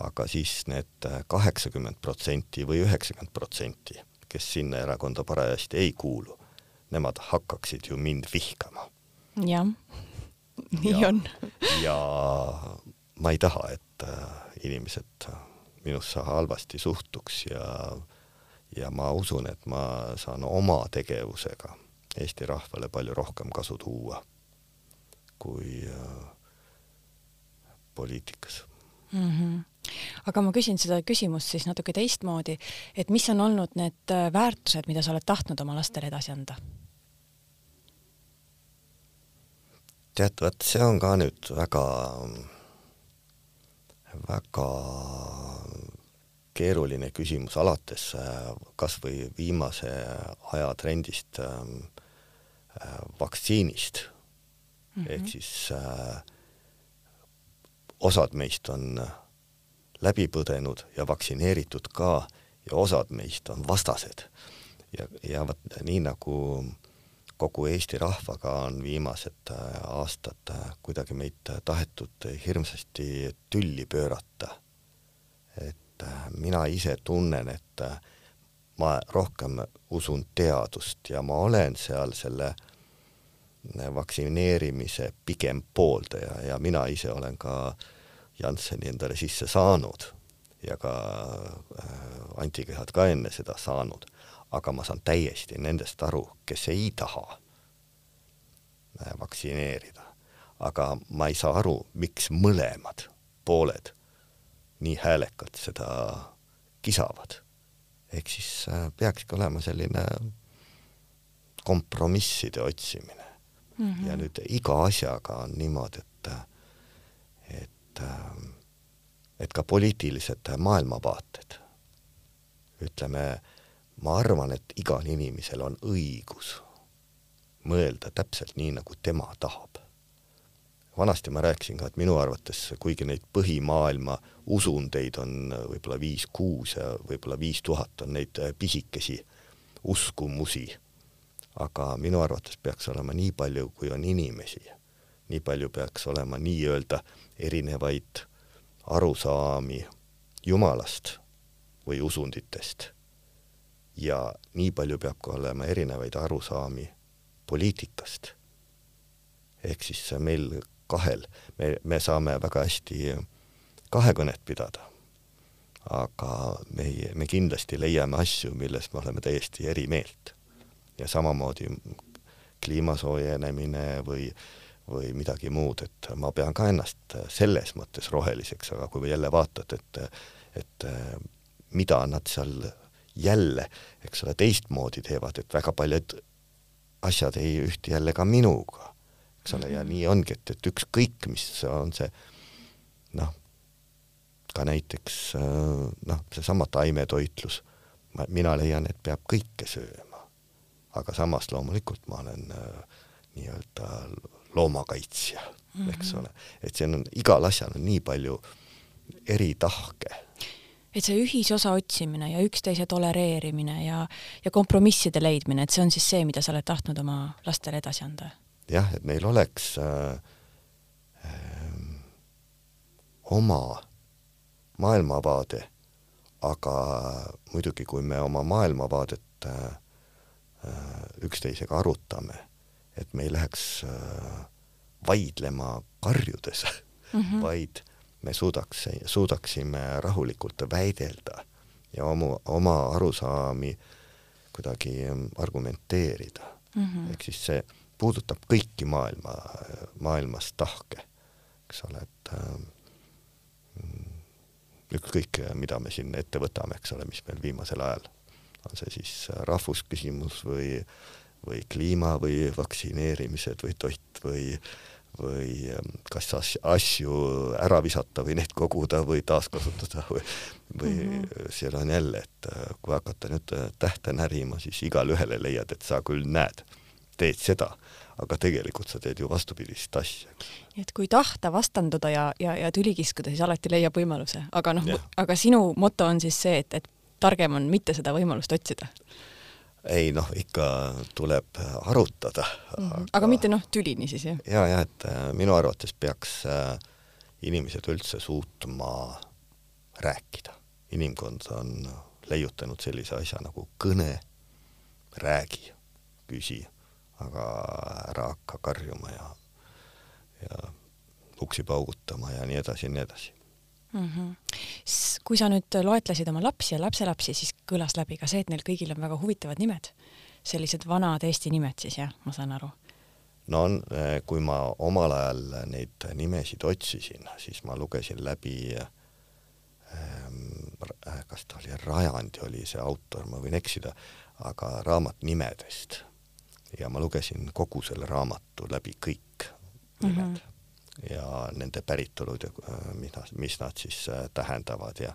aga siis need kaheksakümmend protsenti või üheksakümmend protsenti, kes sinna erakonda parajasti ei kuulu, nemad hakkaksid ju mind vihkama. jah, nii ja, on. ja ma ei taha, et inimesed minusse halvasti suhtuks ja ja ma usun, et ma saan oma tegevusega Eesti rahvale palju rohkem kasu tuua kui äh, poliitikas mm. -hmm. aga ma küsin seda küsimust siis natuke teistmoodi, et mis on olnud need äh, väärtused, mida sa oled tahtnud oma lastele edasi anda? tead, vot see on ka nüüd väga väga keeruline küsimus, alates äh, kas või viimase aja trendist ähm, vaktsiinist mm -hmm. ehk siis äh, osad meist on läbi põdenud ja vaktsineeritud ka ja osad meist on vastased. ja, ja vot nii nagu kogu Eesti rahvaga on viimased äh, aastad äh, kuidagi meid tahetud hirmsasti tülli pöörata. et mina ise tunnen, et ma rohkem usun teadust ja ma olen seal selle vaktsineerimise pigem pooldaja ja mina ise olen ka Jansseni endale sisse saanud ja ka äh, antikehad ka enne seda saanud, aga ma saan täiesti nendest aru, kes ei taha äh, vaktsineerida. aga ma ei saa aru, miks mõlemad pooled nii häälekalt seda kisavad. ehk siis äh, peakski olema selline kompromisside otsimine mm. -hmm. ja nüüd iga asjaga on niimoodi, et, et, et ka poliitilised maailmavaated, ütleme, ma arvan, et igal inimesel on õigus mõelda täpselt nii, nagu tema tahab. vanasti ma rääkisin ka, et minu arvates, kuigi neid põhimaailma usundeid on võib-olla viis-kuus ja võib-olla viis tuhat, on neid pisikesi uskumusi aga minu arvates peaks olema nii palju, kui on inimesi, nii palju peaks olema nii-öelda erinevaid arusaami Jumalast või usunditest. Ja nii palju peab ka olema erinevaid arusaami poliitikast. ehk siis meil kahel, me, me saame väga hästi kahekõnet pidada, aga me, me kindlasti leiame asju, milles me oleme täiesti eri meelt. Ja samamoodi kliima soojenemine või, või midagi muud, et ma pean ka ennast selles mõttes roheliseks, aga kui jälle vaatad, et, et mida nad seal jälle, eks ole, teistmoodi teevad, et väga paljud asjad ei ühti jälle ka minuga, eks ole, ja mhm. nii ongi, et, et ükskõik, mis on see noh, ka näiteks noh, seesama taimetoitlus, mina leian, et peab kõike sööma aga samas loomulikult ma olen nii-öelda loomakaitsja mm, -hmm. eks ole, et siin on, igal asjal on nii palju eri tahke. Et see ühisosa otsimine ja üksteise tolereerimine ja, ja kompromisside leidmine, et see on siis see, mida sa oled tahtnud oma lastele edasi anda? jah, et neil oleks äh, äh, oma maailmavaade, aga muidugi, kui me oma maailmavaadet äh, Äh, üksteisega arutame, et me ei läheks äh, vaidlema karjudes mm, -hmm. vaid me suudaks, suudaksime rahulikult väidelda ja oma, oma arusaami kuidagi ähm, argumenteerida mm. -hmm. ehk siis see puudutab kõiki maailma, maailmas tahke, eks ole, et ähm, ükskõik, mida me siin ette võtame, eks ole, mis meil viimasel ajal on see siis rahvusküsimus või, või kliima või vaktsineerimised või toit või või ähm, kas asju ära visata või neid koguda või taaskasutada või, või mm -hmm. seal on jälle, et äh, kui hakata nüüd äh, tähte närima, siis igale ühele leiad, et sa küll näed, teed seda, aga tegelikult sa teed ju vastupidist asja. nii et kui tahta vastanduda ja, ja, ja tüli kiskuda, siis alati leiab võimaluse, aga noh, aga sinu moto on siis see, et, et targem on mitte seda võimalust otsida? Ei noh, ikka tuleb arutada mm. -hmm. aga, mitte noh, tülini siis jah? ja, ja et äh, minu arvates peaks äh, inimesed üldse suutma rääkida. inimkond on leiutanud sellise asja nagu kõne, räägi, küsi, aga ära hakka karjuma ja, ja uksi paugutama ja nii edasi ja nii edasi mm. -hmm. kui sa nüüd loetlesid oma lapsi ja lapselapsi, siis kõlas läbi ka see, et neil kõigil on väga huvitavad nimed. sellised vanad Eesti nimed siis jah, ma saan aru? no on, eh, kui ma omal ajal neid nimesid otsisin, siis ma lugesin läbi ähm, kas ta oli Rajandi, oli see autor, ma võin eksida, aga raamat nimedest. ja ma lugesin kogu selle raamatu läbi kõik nimed mm. -hmm ja nende päritolud ja äh, mida, mis nad siis äh, tähendavad ja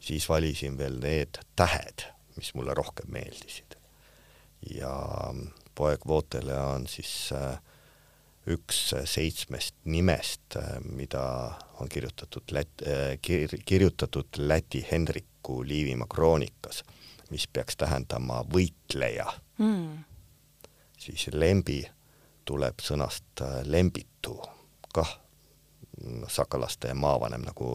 siis valisin veel need tähed, mis mulle rohkem meeldisid. ja poeg Vootele on siis äh, üks seitsmest nimest, mida on kirjutatud Lät- kir-, kirjutatud Läti Hendriku Liivimaa kroonikas, mis peaks tähendama võitleja mm. siis lembi tuleb sõnast lembitu, kah mm, sakalaste maavanem nagu,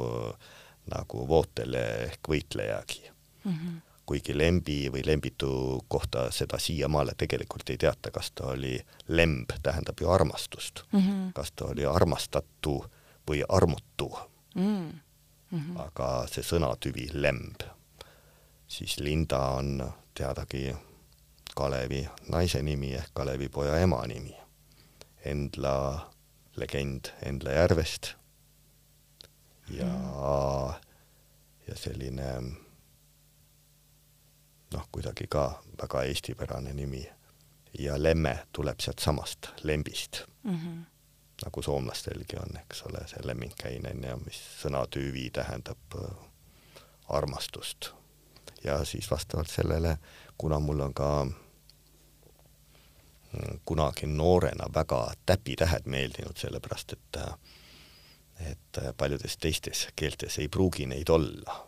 nagu Vootel ehk võitlejagi Mm -hmm. kuigi lembi või lembitu kohta seda siiamaale tegelikult ei teata, kas ta oli lemb, tähendab ju armastust Mm -hmm. kas ta oli armastatu või armutu, Mm. Mm-hmm. aga see sõnatüvi lemb, siis Linda on teadagi Kalevi naise nimi ehk Kalevi poja ema nimi. Endla legend Endla järvest ja, ja selline noh, kuidagi ka väga eestipärane nimi. ja Lemme tuleb sealt samast lembist Mm -hmm. nagu soomlastelgi on, eks ole, see lemminkäinen ja mis sõnatüüvi tähendab äh, armastust. ja siis vastavalt sellele, kuna mul on ka mm, kunagi noorena väga täpitähed meeldinud, sellepärast et et paljudes teistes keeltes ei pruugi neid olla.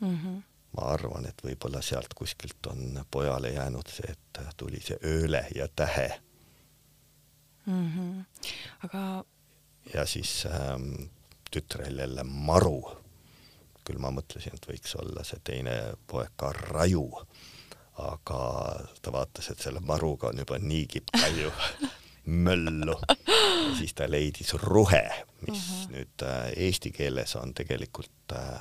Mm -hmm. ma arvan, et võib-olla sealt kuskilt on pojale jäänud see, et tuli see ööle ja tähe Mm -hmm. aga ja siis ähm, tütrel jälle maru. küll ma mõtlesin, et võiks olla see teine poeg ka raju, aga ta vaatas, et selle maruga on juba niigi palju möllu. siis ta leidis ruhe, mis uh -huh. nüüd äh, eesti keeles on tegelikult äh,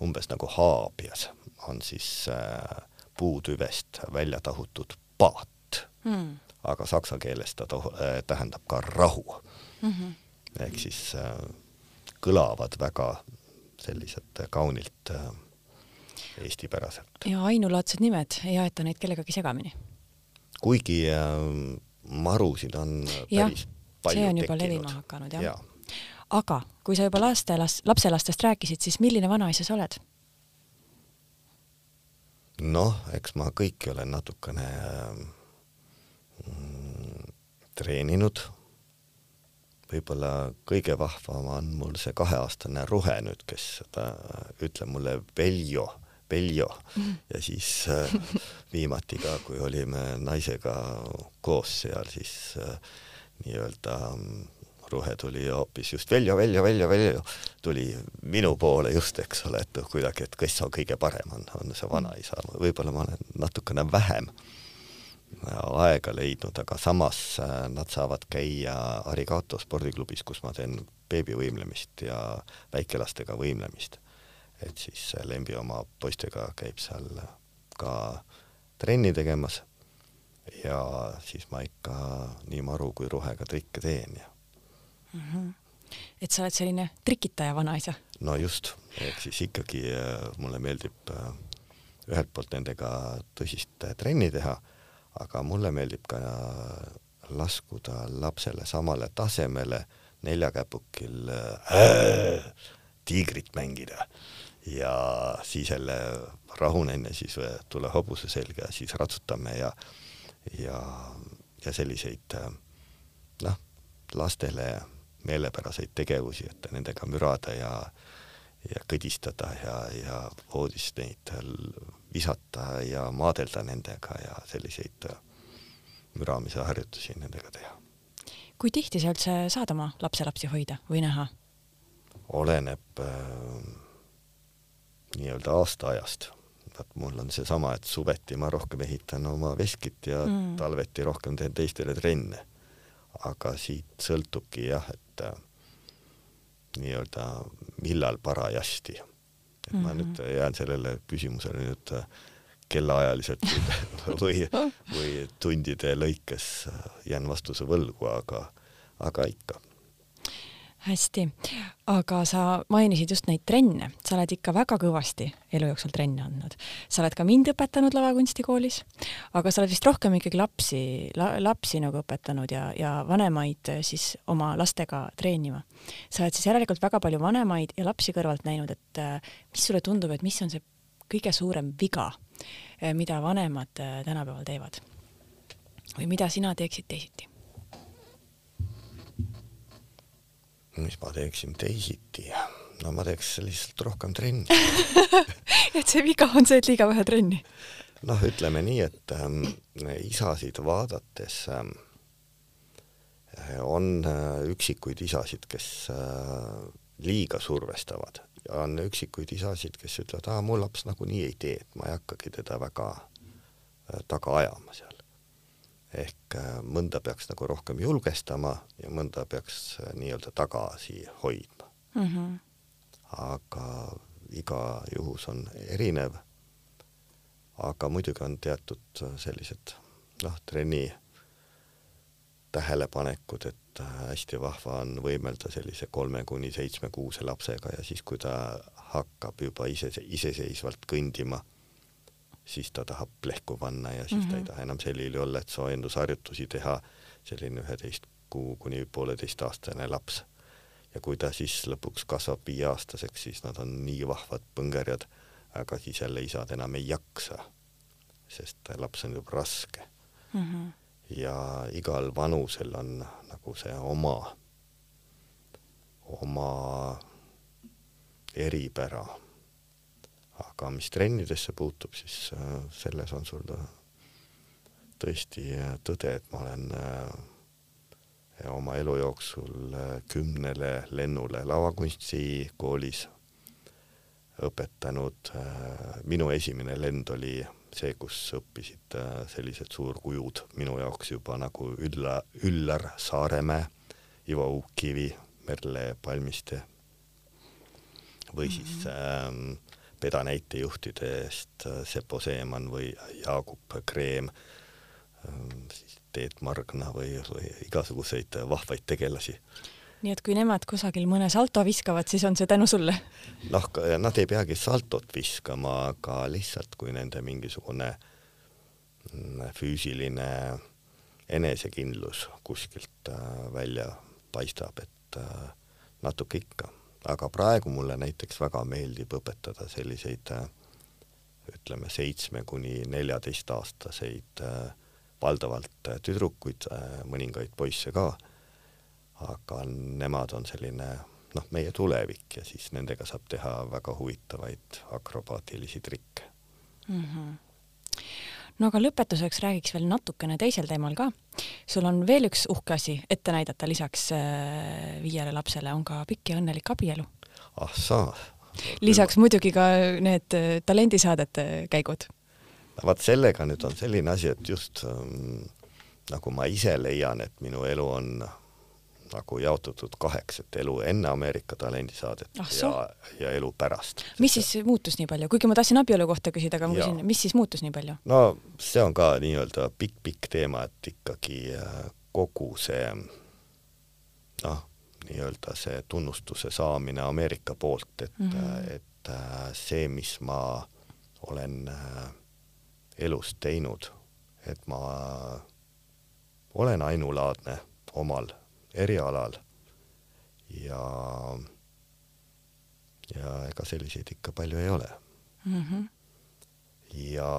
umbes nagu haabias, on siis äh, puutüvest välja tahutud paat mm. aga saksa keeles ta äh, tähendab ka rahu Mm -hmm. ehk siis kõlavad väga sellised kaunilt eestipäraselt. ja ainulaadsed nimed, ei aeta neid kellegagi segamini. kuigi äh, marusid on Jah, päris palju see on juba tekkinud. levima hakanud, jah. ja. aga kui sa juba lastelas-, lapselastest rääkisid, siis milline vanaisa sa oled? noh, eks ma kõiki olen natukene mm, treeninud. võib-olla kõige vahvam on mul see kaheaastane Ruhe nüüd, kes ta ütleb mulle Veljo, Veljo ja siis äh, viimati ka, kui olime naisega koos seal, siis äh, nii-öelda mm, Ruhe tuli hoopis just Veljo, Veljo, Veljo, Veljo, tuli minu poole just, eks ole, et kuidagi, et kes on kõige parem, on, on see vanaisa, võib-olla ma olen natukene vähem aega leidnud, aga samas äh, nad saavad käia Arigato spordiklubis, kus ma teen beebivõimlemist ja väikelastega võimlemist. Et siis Lembi oma poistega käib seal ka trenni tegemas ja siis ma ikka nii maru kui ruhega trikke teen ja mm. -hmm. et sa oled selline trikitaja vanaisa? no just, ehk siis ikkagi äh, mulle meeldib äh, ühelt poolt nendega tõsist äh, trenni teha, aga mulle meeldib ka laskuda lapsele samale tasemele neljakäpukil äh, tiigrit mängida ja siis jälle rahunen ja siis tule hobuse selga siis ratsutame ja ja, ja selliseid noh, lastele meelepäraseid tegevusi, et nendega mürada ja ja kõdistada ja, ja voodis neid visata ja maadelda nendega ja selliseid müramise harjutusi nendega teha. kui tihti sa üldse saad oma lapselapsi hoida või näha? oleneb äh, nii-öelda aastaajast. vaat mul on seesama, et suveti ma rohkem ehitan oma veskit ja mm. talveti rohkem teen teistele trenne. aga siit sõltubki jah, et äh, nii-öelda millal parajasti. et ma mm -hmm. nüüd jään sellele küsimusele nüüd äh, kellaajaliselt või, või tundide lõikes jään vastuse võlgu, aga, aga ikka. Hästi, aga sa mainisid just neid trenne, sa oled ikka väga kõvasti elu jooksul trenne andnud. sa oled ka mind õpetanud lavakunstikoolis, aga sa oled vist rohkem ikkagi lapsi la,, lapsi nagu õpetanud ja, ja vanemaid siis oma lastega treenima. sa oled siis järelikult väga palju vanemaid ja lapsi kõrvalt näinud, et mis sulle tundub, et mis on see kõige suurem viga, mida vanemad tänapäeval teevad? või mida sina teeksid teisiti? Mis ma teeksin teisiti? no ma teeks lihtsalt rohkem trenni et see viga on see, et liiga vähe trenni? noh, ütleme nii, et ähm, isasid vaadates ähm, on äh, üksikuid isasid, kes äh, liiga survestavad ja on üksikuid isasid, kes ütlevad, aa, mu laps nagunii ei tee, et ma ei hakkagi teda väga äh, taga ajama seal. ehk mõnda peaks nagu rohkem julgestama ja mõnda peaks äh, nii-öelda tagasi hoidma mm. -hmm. aga iga juhus on erinev. aga muidugi on teatud sellised noh, trenni tähelepanekud, et hästi vahva on võimelda sellise kolme kuni seitsme kuuse lapsega ja siis, kui ta hakkab juba ise, iseseisvalt kõndima, siis ta tahab plehku panna ja siis mm -hmm. ta ei mhm. taha enam selline olla, et soojendusharjutusi teha, selline üheteist kuu kuni pooleteistaastane laps ja kui ta siis lõpuks kasvab viieaastaseks, siis nad on nii vahvad põngerjad, aga siis jälle isad enam ei jaksa, sest laps on juba raske mm. -hmm. ja igal vanusel on nagu see oma, oma eripära. Aga mis trennidesse puutub, siis äh, selles on sul tõesti tõde, et ma olen äh, oma elu jooksul äh, kümnele lennule lavakunstikoolis õpetanud. Äh, minu esimene lend oli see, kus õppisid äh, sellised suurkujud minu jaoks juba nagu Ülla, Üllar Saaremäe, Ivo Uukkivi, Merle Palmiste või siis mm -hmm. ähm, pedanäitejuhtidest Sepo Seeman või Jaagup Kreem ähm,, siis Teet Margna või, või igasuguseid vahvaid tegelasi. nii et kui nemad kusagil mõne salto viskavad, siis on see tänu sulle? noh, nad ei peagi saltot viskama, aga lihtsalt kui nende mingisugune mm, füüsiline enesekindlus kuskilt äh, välja paistab, et äh, natuke ikka. Aga praegu mulle näiteks väga meeldib õpetada selliseid äh, ütleme, seitsme kuni neljateistaastaseid äh, valdavalt äh, tüdrukuid, mõningaid poisse ka, aga nemad on selline noh, meie tulevik ja siis nendega saab teha väga huvitavaid akrobaatilisi trikke mm. -hmm. No aga lõpetuseks räägiks veel natukene teisel teemal ka. sul on veel üks uhke asi ette näidata lisaks äh, viiele lapsele, on ka pikk ja õnnelik abielu. ah sa. lisaks muidugi ka need talendisaadete käigud vaat sellega nüüd on selline asi, et just ähm, nagu ma ise leian, et minu elu on nagu jaotatud kaheks, et elu enne Ameerika talendisaadet ah, ja, ja elu pärast. mis siis muutus nii palju, kuigi ma tahtsin abielu kohta küsida, aga ma küsin, mis siis muutus nii palju? no see on ka nii-öelda pikk-pikk teema, et ikkagi äh, kogu see noh, nii-öelda see tunnustuse saamine Ameerika poolt, et mm, -hmm. et äh, see, mis ma olen elus teinud, et ma olen ainulaadne omal erialal ja, ja ega selliseid ikka palju ei ole mm. -hmm. ja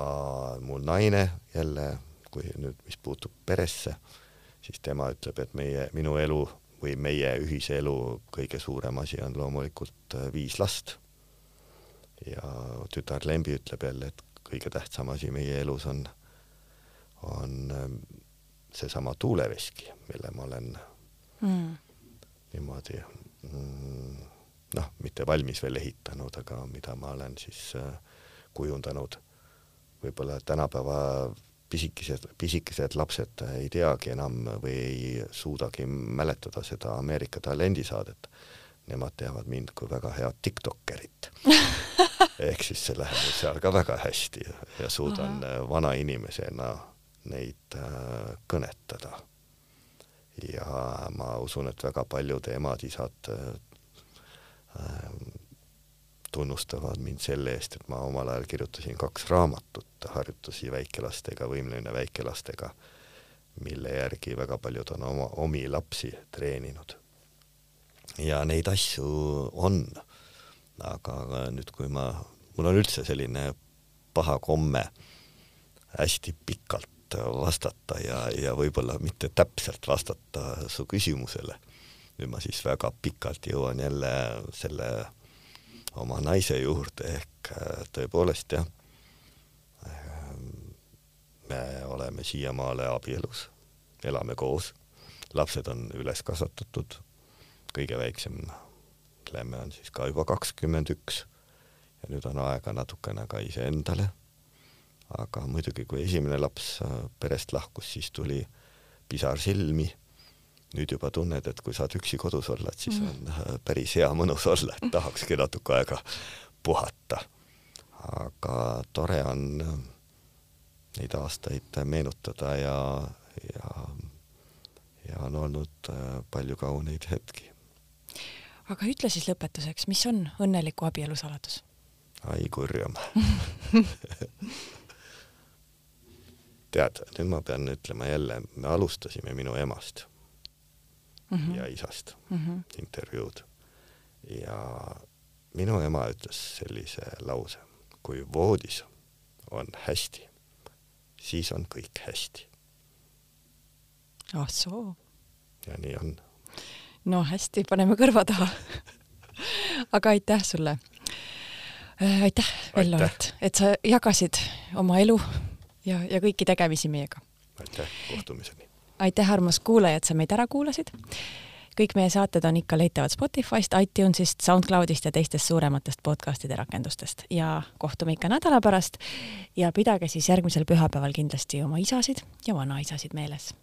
mul naine jälle, kui nüüd, mis puutub peresse, siis tema ütleb, et meie, minu elu või meie ühise elu kõige suurem asi on loomulikult äh, viis last. ja tütar Lembi ütleb jälle, et kõige tähtsam asi meie elus on, on ähm, seesama tuuleveski, mille ma olen mm. niimoodi mm, noh, mitte valmis veel ehitanud, aga mida ma olen siis äh, kujundanud. võib-olla tänapäeva pisikesed, pisikesed lapsed ei teagi enam või ei suudagi mäletada seda Ameerika talendisaadet nemad teavad mind kui väga head tiktokkerit ehk siis see läheb mul seal ka väga hästi ja suudan Aha. Vana inimesena neid äh, kõnetada. Ja ma usun, et väga paljud emad-isad äh, tunnustavad mind selle eest, et ma omal ajal kirjutasin kaks raamatut, harjutusi väikelastega, võimlemine väikelastega, mille järgi väga paljud on oma, omi lapsi treeninud ja neid asju on. aga nüüd, kui ma, mul on üldse selline paha komme hästi pikalt vastata ja, ja võib-olla mitte täpselt vastata su küsimusele. nüüd ma siis väga pikalt jõuan jälle selle oma naise juurde ehk äh, tõepoolest jah, me oleme siiamaale abielus, elame koos, lapsed on üles kasvatatud, kõige väiksem Lemme on siis ka juba kakskümmend üks ja nüüd on aega natukene ka iseendale. Aga muidugi, kui esimene laps äh, perest lahkus, siis tuli pisar silmi. nüüd juba tunned, et kui saad üksi kodus olla, et siis mm. on äh, päris hea mõnus olla, et tahakski natuke aega puhata. aga tore on äh, neid aastaid meenutada ja, ja, ja on olnud palju kauneid hetki. aga ütle siis lõpetuseks, mis on õnneliku abielu saladus? ai kurjam tead, nüüd ma pean ütlema jälle, me alustasime minu emast mm -hmm. ja isast mm -hmm. intervjuud ja minu ema ütles sellise lause, kui voodis on hästi, siis on kõik hästi. ah soo. ja nii on. no hästi, paneme kõrva taha aga aitäh sulle Äh, aitäh, Vello, et, et sa jagasid oma elu ja, ja kõiki tegemisi meiega. aitäh, kohtumiseni! aitäh, armas kuulaja, et sa meid ära kuulasid. kõik meie saated on ikka leitavad Spotify'st, iTunes'ist, SoundCloud'ist ja teistest suurematest podcast'ide rakendustest ja kohtume ikka nädala pärast ja pidage siis järgmisel pühapäeval kindlasti oma isasid ja vanaisasid meeles